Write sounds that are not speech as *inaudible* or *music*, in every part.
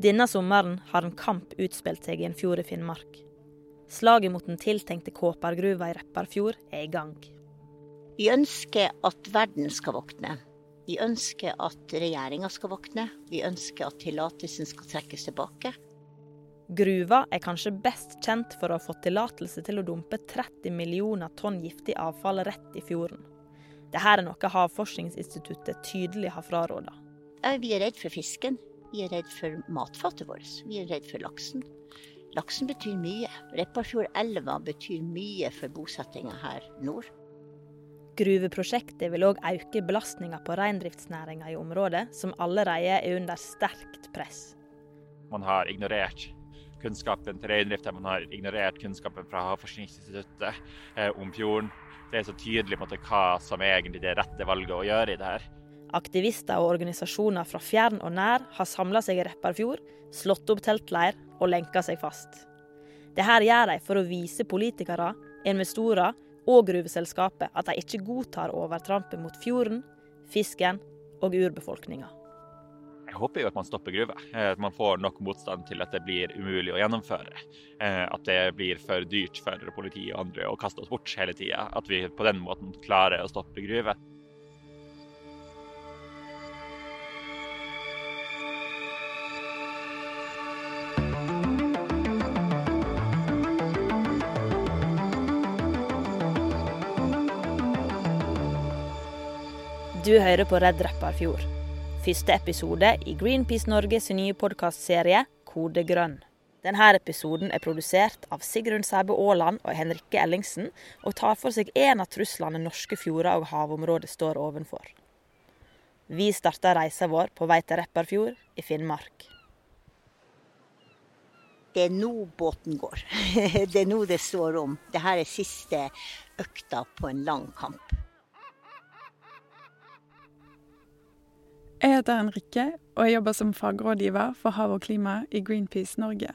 Denne sommeren har en kamp utspilt seg i en fjord i Finnmark. Slaget mot den tiltenkte kåpergruva i Repparfjord er i gang. Vi ønsker at verden skal våkne. Vi ønsker at regjeringa skal våkne. Vi ønsker at tillatelsen skal trekkes tilbake. Gruva er kanskje best kjent for å ha fått tillatelse til å dumpe 30 millioner tonn giftig avfall rett i fjorden. Dette er noe Havforskningsinstituttet tydelig har fraråda. Vi er redd for fisken. Vi er redd for matfatet vårt. Vi er redd for laksen. Laksen betyr mye. Repparfjordelva betyr mye for bosettinga her nord. Gruveprosjektet vil òg øke belastninga på reindriftsnæringa i området, som allerede er under sterkt press. Man har ignorert kunnskapen til reindrifta, man har ignorert kunnskapen fra Havforskningsinstituttet eh, om fjorden. Det er så tydelig på en måte, hva som er egentlig det rette valget å gjøre i det her. Aktivister og organisasjoner fra fjern og nær har samla seg i Repparfjord, slått opp teltleir og lenka seg fast. Dette gjør de for å vise politikere, investorer og gruveselskapet at de ikke godtar overtrampet mot fjorden, fisken og urbefolkninga. Jeg håper jo at man stopper gruva. Eh, at man får nok motstand til at det blir umulig å gjennomføre. Eh, at det blir for dyrt for politiet og andre å kaste oss bort hele tida. At vi på den måten klarer å stoppe gruver. Du hører på Redd Repparfjord. Første episode i Greenpeace Norges nye podkastserie Kode grønn. Denne episoden er produsert av Sigrun Sæbø Aaland og Henrikke Ellingsen, og tar for seg en av truslene norske fjorder og havområder står ovenfor. Vi starter reisa vår på vei til Repparfjord i Finnmark. Det er nå båten går. *laughs* Det er nå det står om. Dette er siste økta på en lang kamp. Jeg heter Henrikke, og jeg jobber som fagrådgiver for hav og klima i Greenpeace Norge.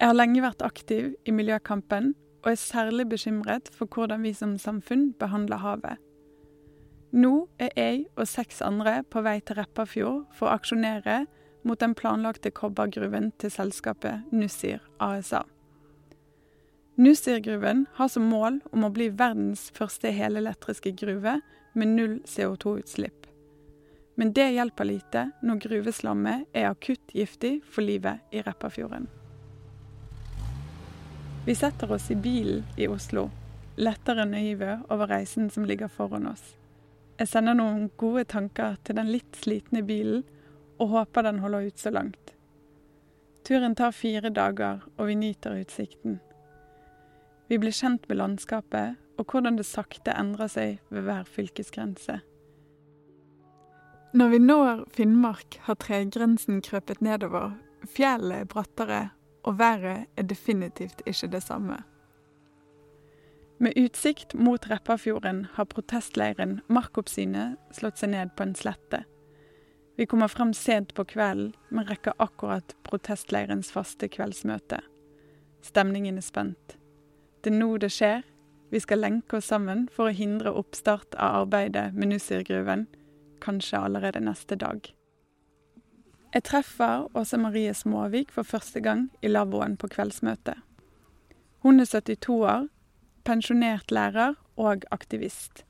Jeg har lenge vært aktiv i miljøkampen, og er særlig bekymret for hvordan vi som samfunn behandler havet. Nå er jeg og seks andre på vei til Repparfjord for å aksjonere mot den planlagte kobbergruven til selskapet Nussir ASA. Nussir-gruven har som mål om å bli verdens første helelektriske gruve med null CO2-utslipp. Men det hjelper lite når gruveslammet er akutt giftig for livet i Repparfjorden. Vi setter oss i bilen i Oslo, lettere naive over reisen som ligger foran oss. Jeg sender noen gode tanker til den litt slitne bilen, og håper den holder ut så langt. Turen tar fire dager, og vi nyter utsikten. Vi blir kjent med landskapet og hvordan det sakte endrer seg ved hver fylkesgrense. Når vi når Finnmark, har tregrensen krøpet nedover, fjellet er brattere, og været er definitivt ikke det samme. Med utsikt mot Repparfjorden har protestleiren Markoppsynet slått seg ned på en slette. Vi kommer frem sent på kvelden, men rekker akkurat protestleirens faste kveldsmøte. Stemningen er spent. Det er nå det skjer. Vi skal lenke oss sammen for å hindre oppstart av arbeidet med Nussir-gruven kanskje allerede neste dag. Jeg treffer Åse Marie Småvik for første gang i lavvoen på kveldsmøtet. Hun er 72 år, pensjonert lærer og aktivist.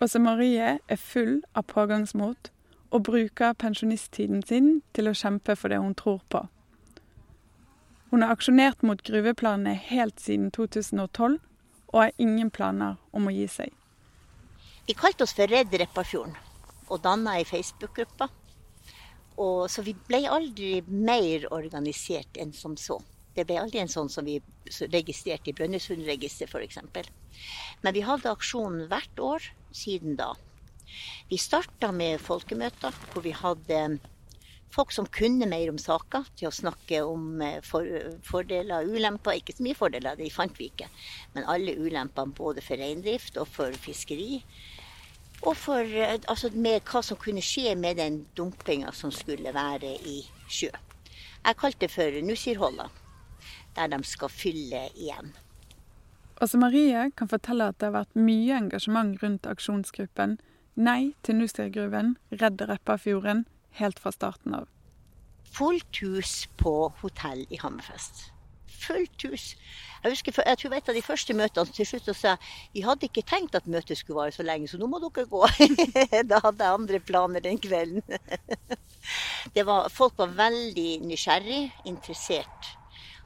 Åse Marie er full av pågangsmot og bruker pensjonisttiden sin til å kjempe for det hun tror på. Hun har aksjonert mot gruveplanene helt siden 2012 og har ingen planer om å gi seg. Vi kalte oss for Redd Repparfjorden og danna ei Facebook-gruppe. Så vi ble aldri mer organisert enn som så. Det ble aldri en sånn som vi registrerte i Brønnøysundregisteret f.eks. Men vi hadde aksjonen hvert år siden da. Vi starta med folkemøter hvor vi hadde folk som kunne mer om saka, til å snakke om eh, for, fordeler og ulemper. Ikke så mye fordeler, det fant vi ikke. Men alle ulempene både for reindrift og for fiskeri og for eh, altså, med hva som kunne skje med den dumpinga som skulle være i sjø. Jeg kalte det for Nussirholla, der de skal fylle igjen. Åse Marie kan fortelle at det har vært mye engasjement rundt aksjonsgruppen Nei til Nussirgruven, Redd Repparfjorden, helt fra starten av. fullt hus på hotell i Hammerfest. Fullt hus. Jeg husker, jeg tror et av de første møtene til slutt så sa vi hadde ikke tenkt at møtet skulle vare så lenge, så nå må dere gå. *laughs* da hadde jeg andre planer den kvelden. *laughs* Var, folk var veldig nysgjerrig, interessert.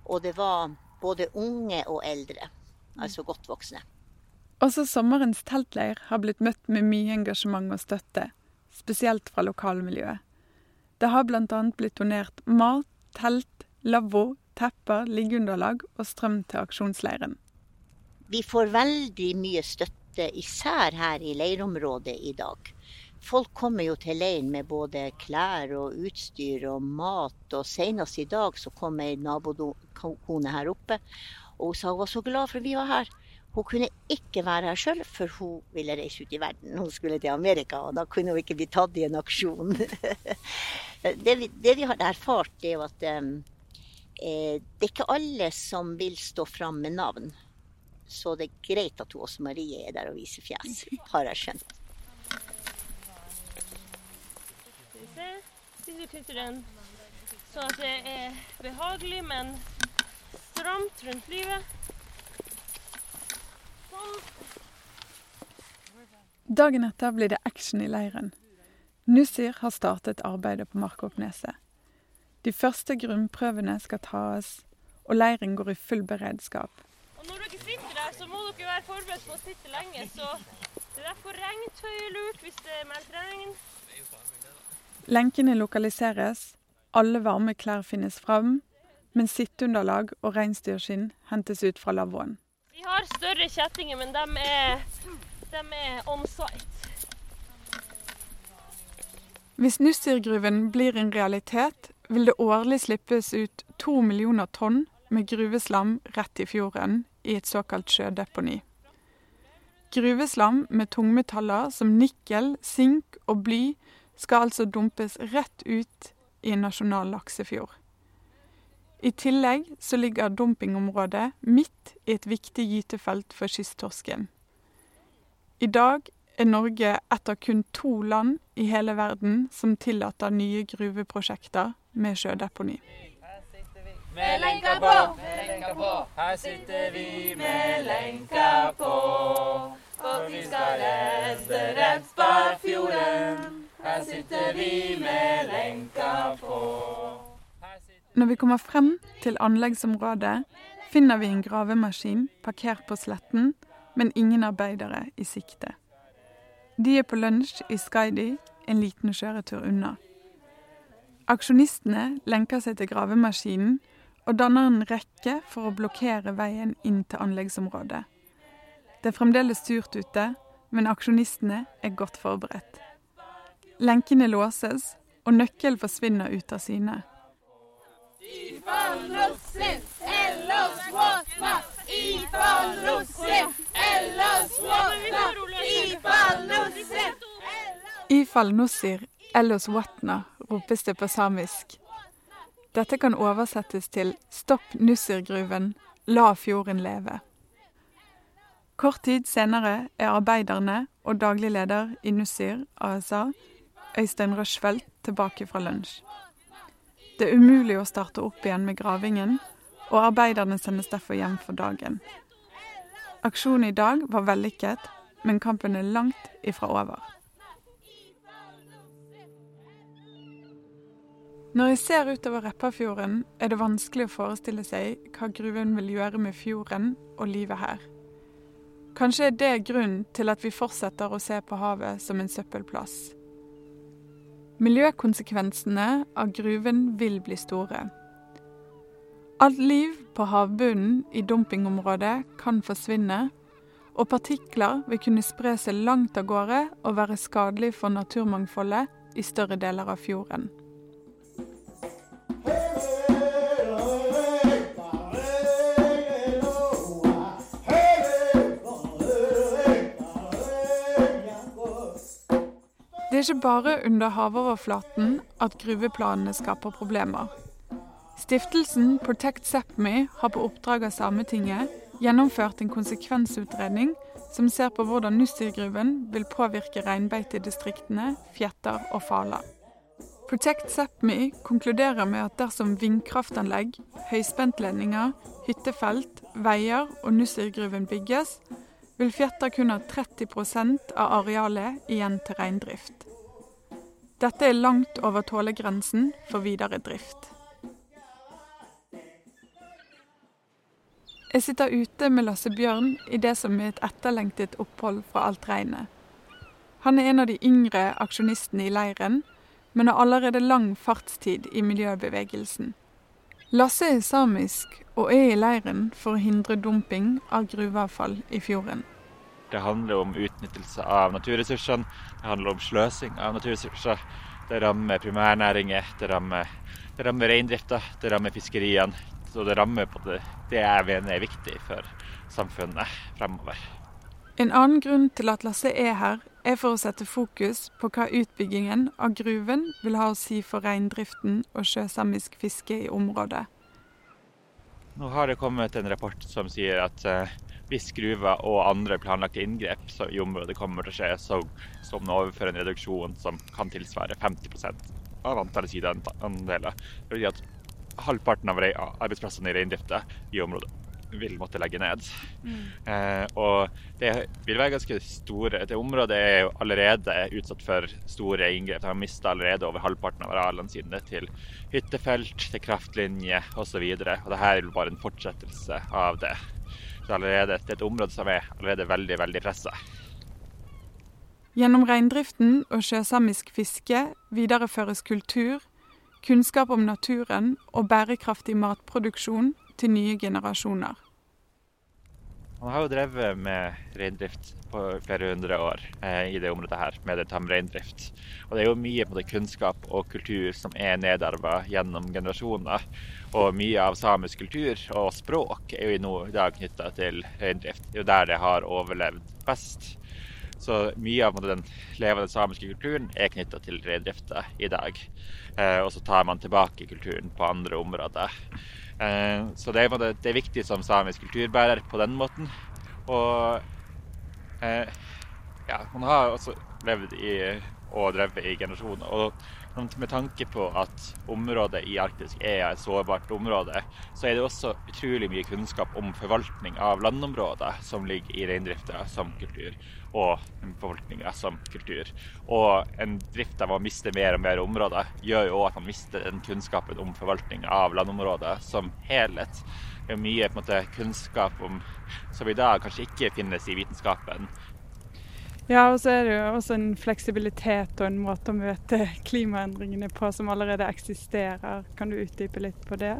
Og det var både unge og eldre. Altså godt voksne. Også sommerens teltleir har blitt møtt med mye engasjement og støtte, spesielt fra lokalmiljøet. Det har bl.a. blitt donert mat, telt, lavvo, tepper, liggeunderlag og strøm til aksjonsleiren. Vi får veldig mye støtte, især her i leirområdet i dag. Folk kommer jo til leiren med både klær og utstyr og mat. Og senest i dag så kom ei nabokone her oppe og hun sa hun var så glad for vi var her. Hun kunne ikke være her sjøl, for hun ville reise ut i verden. Hun skulle til Amerika, og da kunne hun ikke bli tatt i en aksjon. *laughs* det, vi, det, vi, har erfart, er at eh, det er ikke alle som vil stå fram med navn. Så det er greit at hun også Marie er der og viser fjes, har jeg skjønt. Sånn at det er behagelig, men stramt rundt livet. Dagen etter blir det action i leiren. Nussir har startet arbeidet på Markåkneset. De første grunnprøvene skal tas, og leiren går i full beredskap. Og når dere sitter der, så må dere være forberedt på å sitte lenge. Så det er derfor regntøy er lurt hvis det er meldt regn. Lenkene lokaliseres, alle varme klær finnes fram, men sitteunderlag og reinsdyrskinn hentes ut fra lavvoen. Vi har større kjettinger, men de er, de er on site. Hvis Nussirgruven blir en realitet, vil det årlig slippes ut to millioner tonn med gruveslam rett i fjorden i et såkalt sjødeponi. Gruveslam med tungmetaller som nikkel, sink og bly skal altså dumpes rett ut i en nasjonal laksefjord. I tillegg så ligger dumpingområdet midt i et viktig gytefelt for kysttorsken. I dag er Norge ett av kun to land i hele verden som tillater nye gruveprosjekter med sjødeponi. Med lenka på, med lenka på. Her sitter vi med lenka på. For vi skal redde Repparfjorden. Her sitter vi med lenka på. Når vi kommer frem til anleggsområdet, finner vi en gravemaskin parkert på sletten, men ingen arbeidere i sikte. De er på lunsj i Skaidi, en liten kjøretur unna. Aksjonistene lenker seg til gravemaskinen og danner en rekke for å blokkere veien inn til anleggsområdet. Det er fremdeles surt ute, men aksjonistene er godt forberedt. Lenkene låses, og nøkkelen forsvinner ut av syne. Ifall russin, Ellos vakna! Ifall russin, Ellos vakna! Ifall russin, Ifall nussir, Ellos watna, ropes det på samisk. Dette kan oversettes til Stopp Nussirgruven, la fjorden leve. Kort tid senere er arbeiderne og daglig leder i Nussir ASA, Øystein Rushfeldt, tilbake fra lunsj. Det er umulig å starte opp igjen med gravingen, og arbeiderne sendes derfor hjem for dagen. Aksjonen i dag var vellykket, men kampen er langt ifra over. Når jeg ser utover Repparfjorden, er det vanskelig å forestille seg hva gruven vil gjøre med fjorden og livet her. Kanskje er det grunnen til at vi fortsetter å se på havet som en søppelplass. Miljøkonsekvensene av gruven vil bli store. Alt liv på havbunnen i dumpingområdet kan forsvinne, og partikler vil kunne spre seg langt av gårde og være skadelig for naturmangfoldet i større deler av fjorden. Det er ikke bare under havoverflaten at gruveplanene skaper problemer. Stiftelsen Protect Sápmi har på oppdrag av Sametinget gjennomført en konsekvensutredning som ser på hvordan Nussirgruven vil påvirke reinbeitedistriktene Fjetter og Fala. Protect Sápmi konkluderer med at dersom vindkraftanlegg, høyspentledninger, hyttefelt, veier og Nussirgruven bygges, vil Fjetta kun ha 30% av arealet igjen til reindrift. Dette er langt over tålegrensen for videre drift. Jeg sitter ute med Lasse Bjørn i det som er et etterlengtet opphold fra alt regnet. Han er en av de yngre aksjonistene i leiren, men har allerede lang fartstid i miljøbevegelsen. Lasse er samisk og er i leiren for å hindre dumping av gruveavfall i fjorden. Det handler om utnyttelse av naturressursene, det handler om sløsing av naturressurser. Det rammer primærnæringer, det rammer, det rammer reindrifta, det rammer fiskeriene. Så det rammer på det, det jeg mener er viktig for samfunnet fremover. En annen grunn til at Lasse er her, er for å sette fokus på hva utbyggingen av gruven vil ha å si for reindriften og sjøsamisk fiske i området. Nå har det kommet en rapport som sier at uh, hvis gruver og andre planlagte inngrep i området kommer til å skje, så skal man overføre en reduksjon som kan tilsvare 50% av antallet sideandeler. Det vil si at halvparten av arbeidsplassene i reindrifta i området vil måtte legge ned. Mm. Eh, og det vil være ganske store Det området er jo allerede utsatt for store inngrep. De har mista allerede over halvparten av arealene sine til hyttefelt, til kraftlinjer osv. Og, så og dette er bare en fortsettelse av det. Så allerede, det er et område som er allerede veldig, veldig pressa. Gjennom reindriften og sjøsamisk fiske videreføres kultur, kunnskap om naturen og bærekraftig matproduksjon til nye generasjoner. Man har jo drevet med reindrift på flere hundre år eh, i det området her, med det tamreindrift. Og det er jo mye på det kunnskap og kultur som er nedarva gjennom generasjoner. Og mye av samisk kultur og språk er jo nå i dag knytta til reindrift. Det er jo der det har overlevd best. Så mye av den levende samiske kulturen er knytta til reindrifta i dag. Eh, og så tar man tilbake kulturen på andre områder. Eh, så det er, det er, viktig som samisk kulturbærer på den måten. Og eh, ja, man har også levd i og drevet i generasjoner. Og med tanke på at området i Arktis er et sårbart område, så er det også utrolig mye kunnskap om forvaltning av landområder som ligger i reindrifta som kultur, og forvaltninga som kultur. Og en drift av å miste mer og mer områder gjør jo at man mister den kunnskapen om forvaltning av landområder som helhet. Det er mye måte, kunnskap om, som i dag kanskje ikke finnes i vitenskapen, ja, og så er det jo også en fleksibilitet og en måte å møte *laughs* klimaendringene på som allerede eksisterer. Kan du utdype litt på det?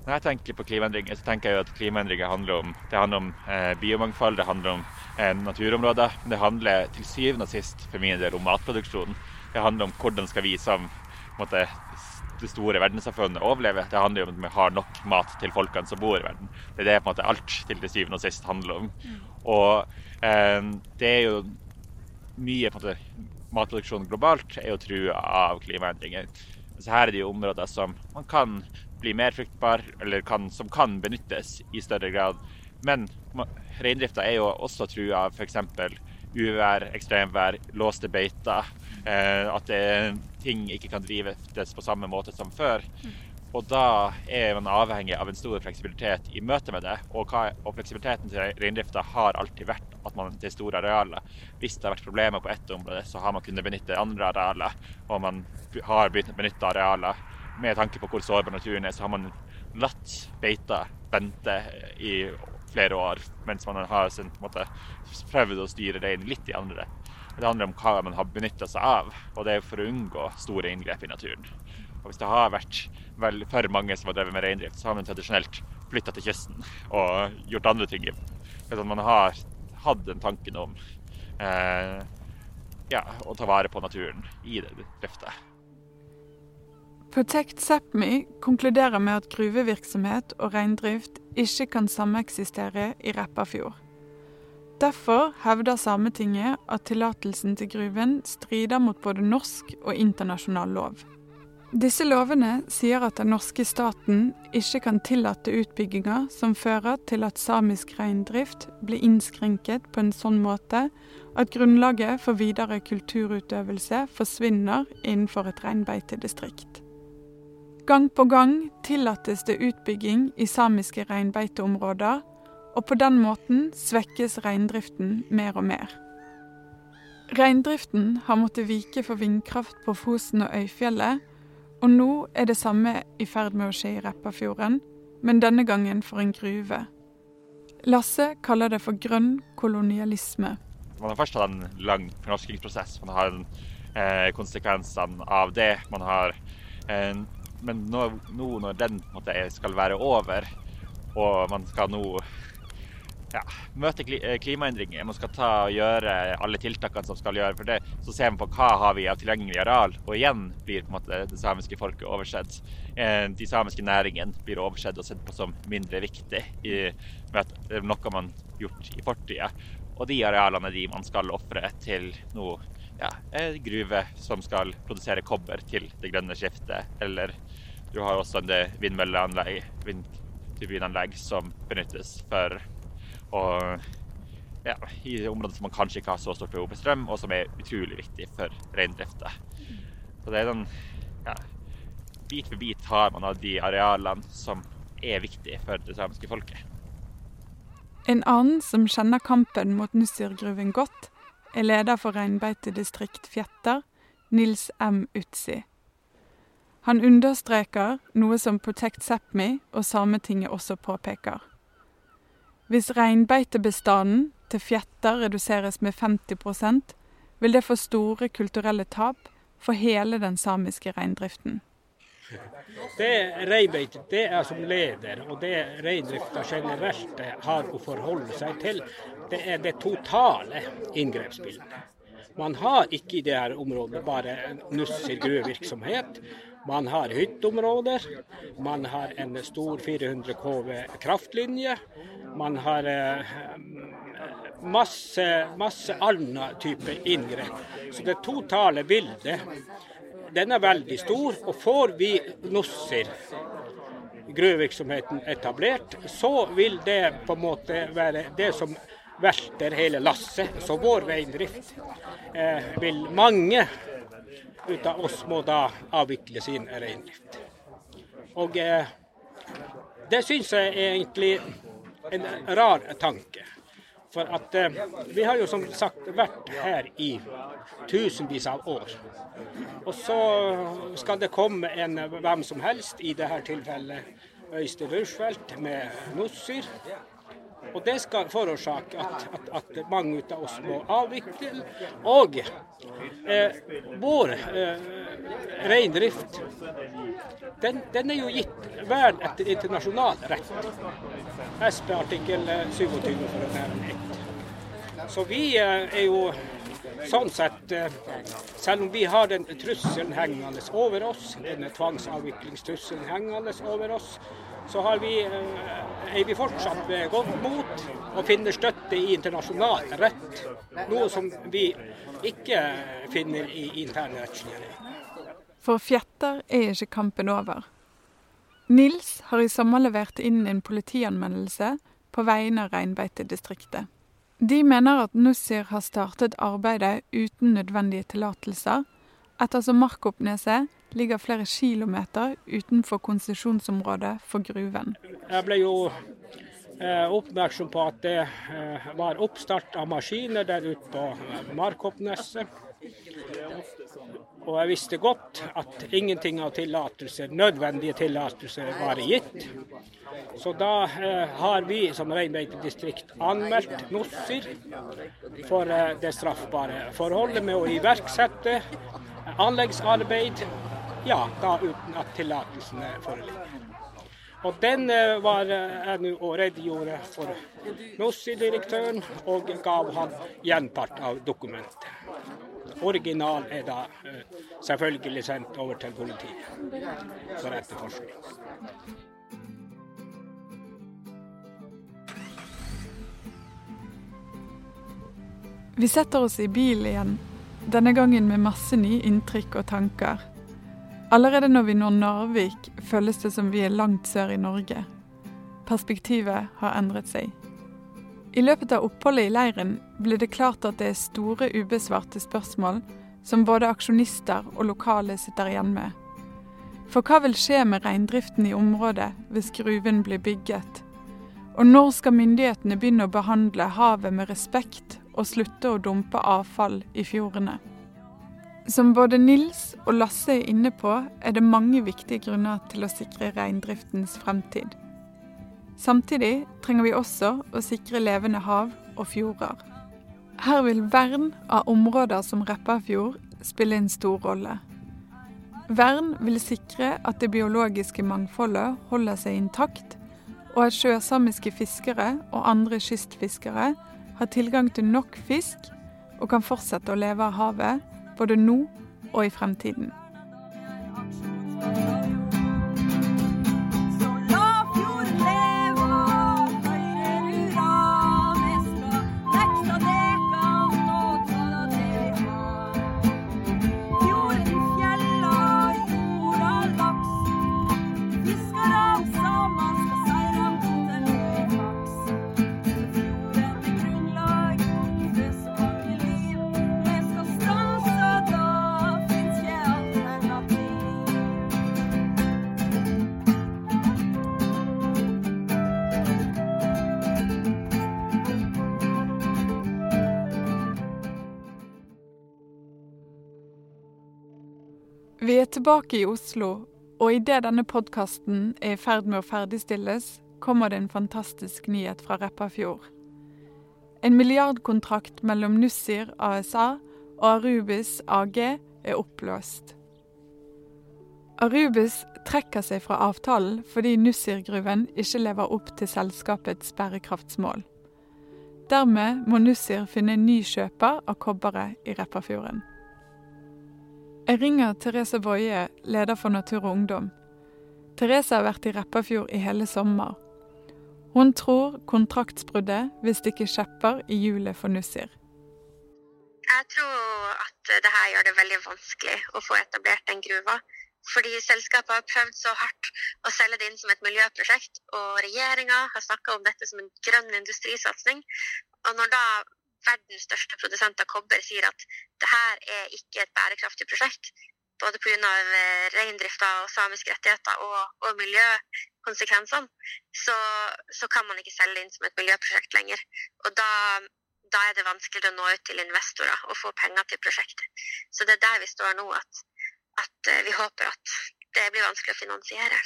Når jeg tenker på klimaendringer, så tenker jeg at klimaendringer handler om, det handler om eh, biomangfold, det handler om eh, naturområder. Men det handler til syvende og sist for min del om matproduksjon. Det handler om hvordan skal vi som måte, det store verdenssamfunnet overleve. Det handler om at vi har nok mat til folkene som bor i verden. Det er det på en måte alt til det syvende og sist handler om. Mm. Og Ehm, det er jo mye på en måte, matproduksjon globalt er jo trua av klimaendringer. Så her er det jo områder som man kan bli mer fruktbar, eller kan, som kan benyttes i større grad. Men reindrifta er jo også trua av f.eks. uvær, ekstremvær, låste beiter. Eh, at det, ting ikke kan drives på samme måte som før. Og da er man avhengig av en stor fleksibilitet i møte med det. Og, hva, og fleksibiliteten til reindrifta har alltid vært at man til store arealer. Hvis det har vært problemer på ett område, så har man kunnet benytte andre arealer. Og man har begynt å benytte arealer med tanke på hvor sårbar naturen er, så har man latt beita vente i flere år, mens man har sin, måte, prøvd å styre reinen litt i andre. Det handler om hva man har benytta seg av, og det er for å unngå store inngrep i naturen. Og hvis det har vært vel for mange som har drevet med reindrift, så har man tradisjonelt flytta til kysten og gjort andre ting. Sånn man har hatt den tanken om eh, ja, å ta vare på naturen i det driftet. Protect Sápmi konkluderer med at gruvevirksomhet og reindrift ikke kan sameksistere i Repparfjord. Derfor hevder Sametinget at tillatelsen til gruven strider mot både norsk og internasjonal lov. Disse lovene sier at den norske staten ikke kan tillate utbygginger som fører til at samisk reindrift blir innskrenket på en sånn måte at grunnlaget for videre kulturutøvelse forsvinner innenfor et reinbeitedistrikt. Gang på gang tillates det utbygging i samiske reinbeiteområder, og på den måten svekkes reindriften mer og mer. Reindriften har måttet vike for vindkraft på Fosen og Øyfjellet, og nå er det samme i ferd med å skje i Repparfjorden, men denne gangen for en gruve. Lasse kaller det for grønn kolonialisme. Man har først hatt en lang fornorskingsprosess. Man har eh, konsekvensene av det. Man har, eh, men nå, nå når den måte, skal være over, og man skal nå ja, møte eh, klimaendringer. Man skal ta og gjøre alle tiltakene som skal gjøre for det. Så ser man på hva har vi av tilgjengelig areal, og igjen blir på en måte det samiske folket oversett. Eh, de samiske næringene blir oversett og sett på som mindre viktig i, med noe man har gjort i fortida. Og de arealene de man skal ofre til noe ja, gruve som skal produsere kobber til det grønne skiftet. Eller du har også en vindmølleanlegg, vindturbinanlegg som benyttes for og ja, i områder som man kanskje ikke har så stort behov for strøm, og som er utrolig viktig for reindrifta. Så det er den ja, Bit for bit har man av de arealene som er viktige for det samiske folket. En annen som kjenner kampen mot Nussirgruven godt, er leder for reinbeitedistrikt Fjetter, Nils M. Utsi. Han understreker noe som Protect Sápmi og Sametinget også påpeker. Hvis reinbeitebestanden til fjetter reduseres med 50% vil det få store kulturelle tap for hele den samiske reindriften. Det reinbeite det er som leder, og det reindrifta generelt har å forholde seg til, det er det totale inngrepsbildet. Man har ikke i det her området bare Nussir gruvevirksomhet. Man har hytteområder, man har en stor 400 kV kraftlinje. Man har eh, masse, masse annen type inngrep. Så det totale bildet den er veldig stor. Og får vi Nussir gruvevirksomheten etablert, så vil det på en måte være det som velter hele lasset. Så vår reindrift eh, vil mange ut av oss må da avvikle sin reindrift. Og eh, det syns jeg er egentlig en rar tanke. For at eh, vi har jo som sagt vært her i tusenvis av år. Og så skal det komme en hvem som helst, i dette tilfellet Øystein Rushfeldt med Nussir. Og det skal forårsake at, at, at, mange av oss må avvikle. Og eh, vår eh, reindrift, den, den, er jo gitt vern etter internasjonal rett. SP artikkel 27, eh, for å nevne ett. Så vi eh, er jo sånn sett eh, Selv om vi har den trusselen hengende over oss, denne tvangsavviklingstrusselen hengende over oss, så har vi, eh, er vi fortsatt ved godt mot og finner støtte i internasjonal rett. Noe som vi ikke finner i internrettslige regler. For Fjetter er ikke kampen over. Nils har i sommer levert inn en politianmeldelse på vegne av reinbeitedistriktet. De mener at Nussir har startet arbeidet uten nødvendige tillatelser, ettersom Markoppneset ligger flere kilometer utenfor konsesjonsområdet for gruven. Jeg ble jo eh, oppmerksom på at det eh, var oppstart av maskiner der ute på eh, Markoppneset. Og jeg visste godt at ingenting av tillatelser, nødvendige tillatelser var gitt. Så da eh, har vi som reinbeitedistrikt anmeldt Nussir for eh, det straffbare forholdet med å iverksette anleggsarbeid ja, da uten at tillatelsene foreligger. Og den eh, var eh, jeg nå og redegjorde for NOSSI-direktøren, og gav han gjenpart av dokumentet. Original er da eh, selvfølgelig sendt over til politiet for etterforskning. Vi setter oss i bil igjen, denne gangen med masse nye inntrykk og tanker. Allerede når vi når Narvik, føles det som vi er langt sør i Norge. Perspektivet har endret seg. I løpet av oppholdet i leiren ble det klart at det er store ubesvarte spørsmål som både aksjonister og lokale sitter igjen med. For hva vil skje med reindriften i området hvis gruven blir bygget? Og når skal myndighetene begynne å behandle havet med respekt og slutte å dumpe avfall i fjordene? Som både Nils og Lasse er inne på, er det mange viktige grunner til å sikre reindriftens fremtid. Samtidig trenger vi også å sikre levende hav og fjorder. Her vil vern av områder som Repparfjord spille en stor rolle. Vern vil sikre at det biologiske mangfoldet holder seg intakt, og at sjøsamiske fiskere og andre kystfiskere har tilgang til nok fisk og kan fortsette å leve av havet både nå og i fremtiden. Vi er tilbake i Oslo, og idet denne podkasten er i ferd med å ferdigstilles, kommer det en fantastisk nyhet fra Repparfjord. En milliardkontrakt mellom Nussir ASA og Arubis AG er oppløst. Arubis trekker seg fra avtalen fordi Nussir-gruven ikke lever opp til selskapets bærekraftsmål. Dermed må Nussir finne en ny kjøper av kobberet i Repparfjorden. Jeg ringer Therese Woie, leder for Natur og Ungdom. Therese har vært i Repparfjord i hele sommer. Hun tror kontraktsbruddet vil stikke kjepper i hjulet for Nussir. Jeg tror at det her gjør det veldig vanskelig å få etablert den gruva. Fordi selskapet har prøvd så hardt å selge det inn som et miljøprosjekt, og regjeringa har snakka om dette som en grønn industrisatsing. Og når da verdens største produsent av kobber sier at det her er ikke et bærekraftig prosjekt, både pga. Eh, reindrifta og samiske rettigheter og, og miljøkonsekvensene, så, så, kan man ikke selge inn som et miljøprosjekt lenger. Og da, da, er det vanskeligere å nå ut til investorer og få penger til prosjektet. Så det er der vi står nå, at, at eh, vi håper at det blir vanskelig å finansiere.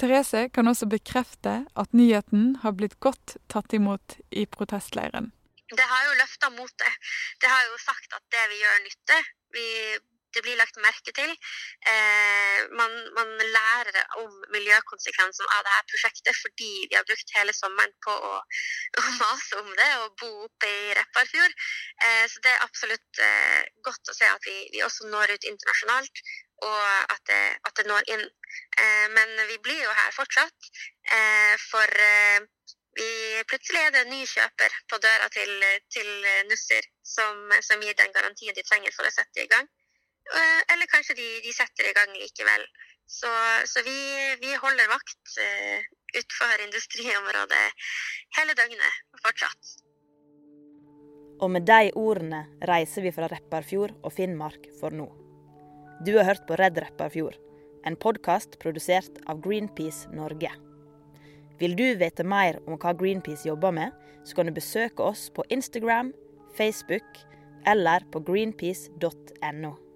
Therese kan også bekrefte at nyheten har blitt godt tatt imot i protestleiren det har jo løfta motet. Det har jo sagt at det vi gjør, nytter. Vi, det blir lagt merke til. Eh, man, man, lærer om miljøkonsekvensene av dette prosjektet fordi vi har brukt hele sommeren på å, å mase om det og bo oppe i Repparfjord. Eh, så det er absolutt eh, godt å se at vi, vi, også når ut internasjonalt, og at det, at det når inn. Eh, men vi blir jo her fortsatt. Eh, for eh, vi, plutselig er det en ny kjøper på døra til, til Nussir som, som, gir den garantien de trenger for å sette i gang. Eh, eller kanskje de, de setter i gang likevel. Så, så vi, vi, holder vakt uh, utenfor industriområdet hele døgnet fortsatt. Og med de ordene reiser vi fra Repparfjord og Finnmark for nå. Du har hørt på Redd Repparfjord, en podkast produsert av Greenpeace Norge. Vil du vite mer om hva Greenpeace jobber med, så kan du besøke oss på Instagram, Facebook eller på greenpeace.no.